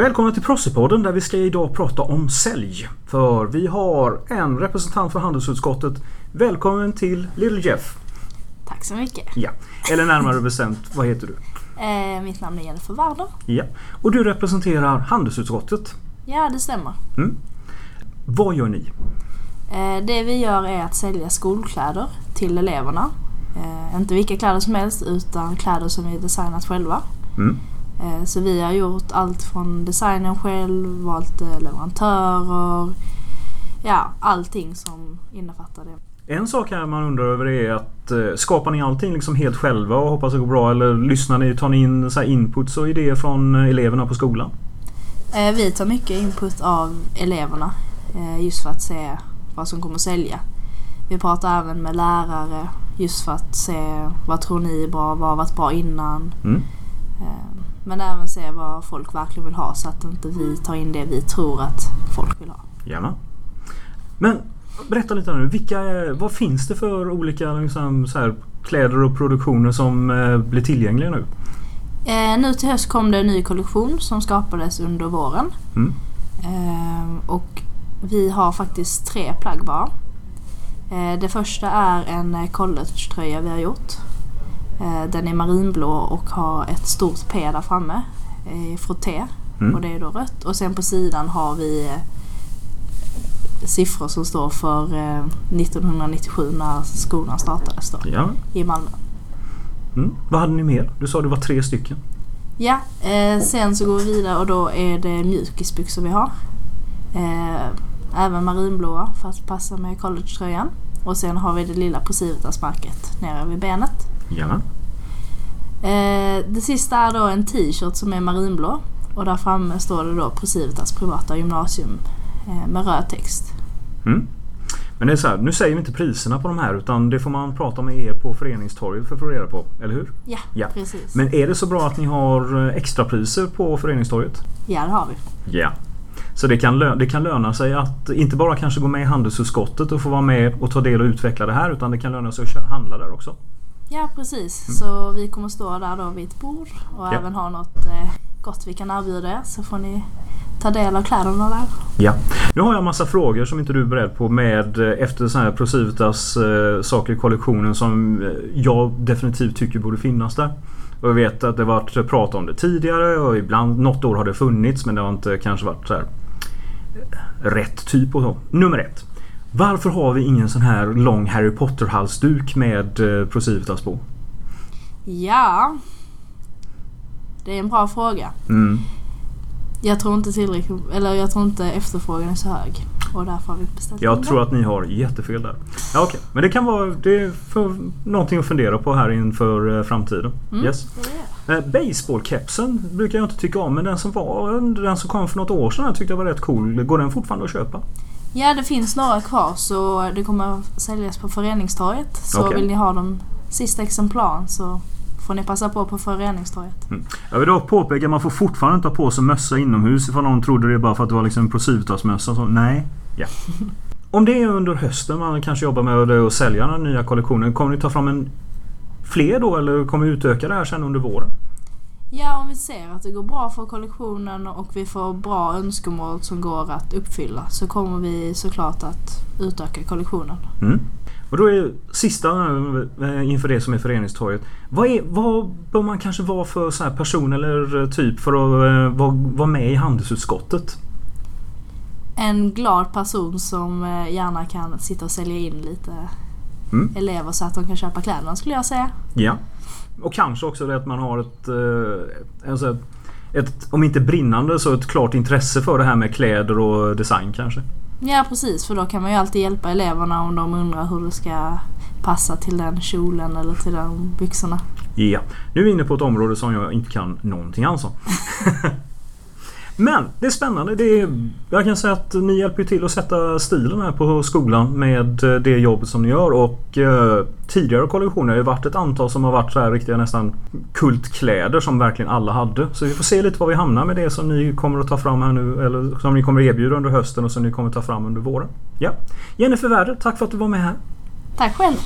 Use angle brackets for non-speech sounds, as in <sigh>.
Välkomna till Prossipodden där vi ska idag prata om sälj. För vi har en representant för handelsutskottet. Välkommen till Little Jeff. Tack så mycket. Ja, eller närmare bestämt, vad heter du? Eh, mitt namn är Jennifer Warder. Ja, och du representerar handelsutskottet. Ja, det stämmer. Vad gör ni? Eh, det vi gör är att sälja skolkläder till eleverna. Eh, inte vilka kläder som helst utan kläder som vi designat själva. Mm. Eh, så vi har gjort allt från designen själv, valt eh, leverantörer. Ja, allting som innefattar det. En sak här man undrar över är att eh, skapar ni allting liksom helt själva och hoppas det går bra eller lyssnar ni, tar ni in så inputs och idéer från eleverna på skolan? Vi tar mycket input av eleverna just för att se vad som kommer att sälja. Vi pratar även med lärare just för att se vad tror ni är bra, vad har varit bra innan. Mm. Men även se vad folk verkligen vill ha så att inte vi tar in det vi tror att folk vill ha. Gärna. Men berätta lite nu. Vilka, vad finns det för olika liksom, så här, kläder och produktioner som eh, blir tillgängliga nu? Eh, nu till höst kom det en ny kollektion som skapades under våren. Mm. Eh, och vi har faktiskt tre plagg bara. Eh, det första är en eh, collegetröja vi har gjort. Eh, den är marinblå och har ett stort P där framme eh, i frotté. Mm. Och det är då rött. Och sen på sidan har vi eh, siffror som står för eh, 1997 när skolan startades då, Ja. i Malmö. Mm. Vad hade ni mer? Du sa det var tre stycken. Ja, eh, sen så går vi vidare och då är det mjukisbyxor vi har. Eh, även marinblåa för att passa med collegetröjan. Och sen har vi det lilla Posivitas-märket nere vid benet. Gärna. Eh, det sista är då en t-shirt som är marinblå. Och där framme står det då Posivitas privata gymnasium eh, med röd text. Mm. Men det är så här, nu säger vi inte priserna på de här utan det får man prata med er på föreningstorget för att få reda på. Eller hur? Ja, Ja. precis. Men är det så bra att ni har eh, extrapriser på föreningstorget? Ja, det har vi. Ja. Så det kan, det kan löna sig att inte bara kanske gå med i handelsutskottet och få vara med och ta del och utveckla det här utan det kan löna sig att handla där också. Ja, precis. Så vi kommer stå där då vid ett bord och Mm. Ja. även ha något eh, gott vi kan erbjuda er. Så får ni ta del av kläderna där. Ja. Nu har jag massa frågor som inte du är beredd på med eh, efter så här Procivitas eh, saker i kollektionen som eh, jag definitivt tycker borde finnas där. Och jag vet att det varit prat om det tidigare och ibland något år har det funnits men det har inte kanske varit så här rätt typ och så. Nummer ett. Varför har vi ingen sån här lång Harry Potter halsduk med eh, Procivitas på? Ja. Det är en bra fråga. Mm. Jag tror inte tillräckligt, eller jag tror inte efterfrågan är så hög. Och därför har vi beställt Jag tror att ni har jättefel där. Ja, okej. Men det kan vara det är för någonting att fundera på här inför eh, framtiden. Mm, Yes. Eh, Baseballkepsen brukar jag inte tycka om men den som var den som kom för något år sedan jag tyckte jag var rätt cool. Går den fortfarande att köpa? Ja, det finns några kvar så det kommer att säljas på Föreningstorget. Så Okej. vill ni ha de sista exemplaren så får ni passa på på Föreningstorget. Jag vill dock påpeka att man får fortfarande inte ha på sig mössa inomhus ifall någon trodde det bara för att det var liksom en Procivitas-mössa. Så, nej. Ja. <laughs> Om det är under hösten man kanske jobbar med att att sälja den nya kollektionen. Kommer ni ta fram en fler då eller kommer ni utöka det här sen under våren? Ja, om vi ser att det går bra för kollektionen och vi får bra önskemål som går att uppfylla så kommer vi såklart att utöka kollektionen. Mm. Och då är sista inför det som är föreningstorget. Vad, är, vad bör man kanske vara för så här person eller typ för att eh, vara, vara med i handelsutskottet? En glad person som eh, gärna kan sitta och sälja in lite Mm. elever så att de kan köpa kläderna skulle jag säga. Ja. Och kanske också det att man har ett, eh, alltså ett, om inte brinnande så ett klart intresse för det här med kläder och design kanske. Ja precis, för då kan man ju alltid hjälpa eleverna om de undrar hur det ska passa till den kjolen eller till de byxorna. Ja. Nu är vi inne på ett område som jag inte kan någonting alls om. <laughs> Men det är spännande. Det är, jag kan säga att ni hjälper till att sätta stilen här på skolan med eh, det jobbet som ni gör. Och eh, tidigare kollektioner har ju varit ett antal som har varit så här riktiga nästan kultkläder som verkligen alla hade. Så vi får se lite var vi hamnar med det som ni kommer att ta fram här nu. Eller som ni kommer att erbjuda under hösten och som ni kommer att ta fram under våren. Ja. Jennifer Werder, tack för att du var med här. Tack själv!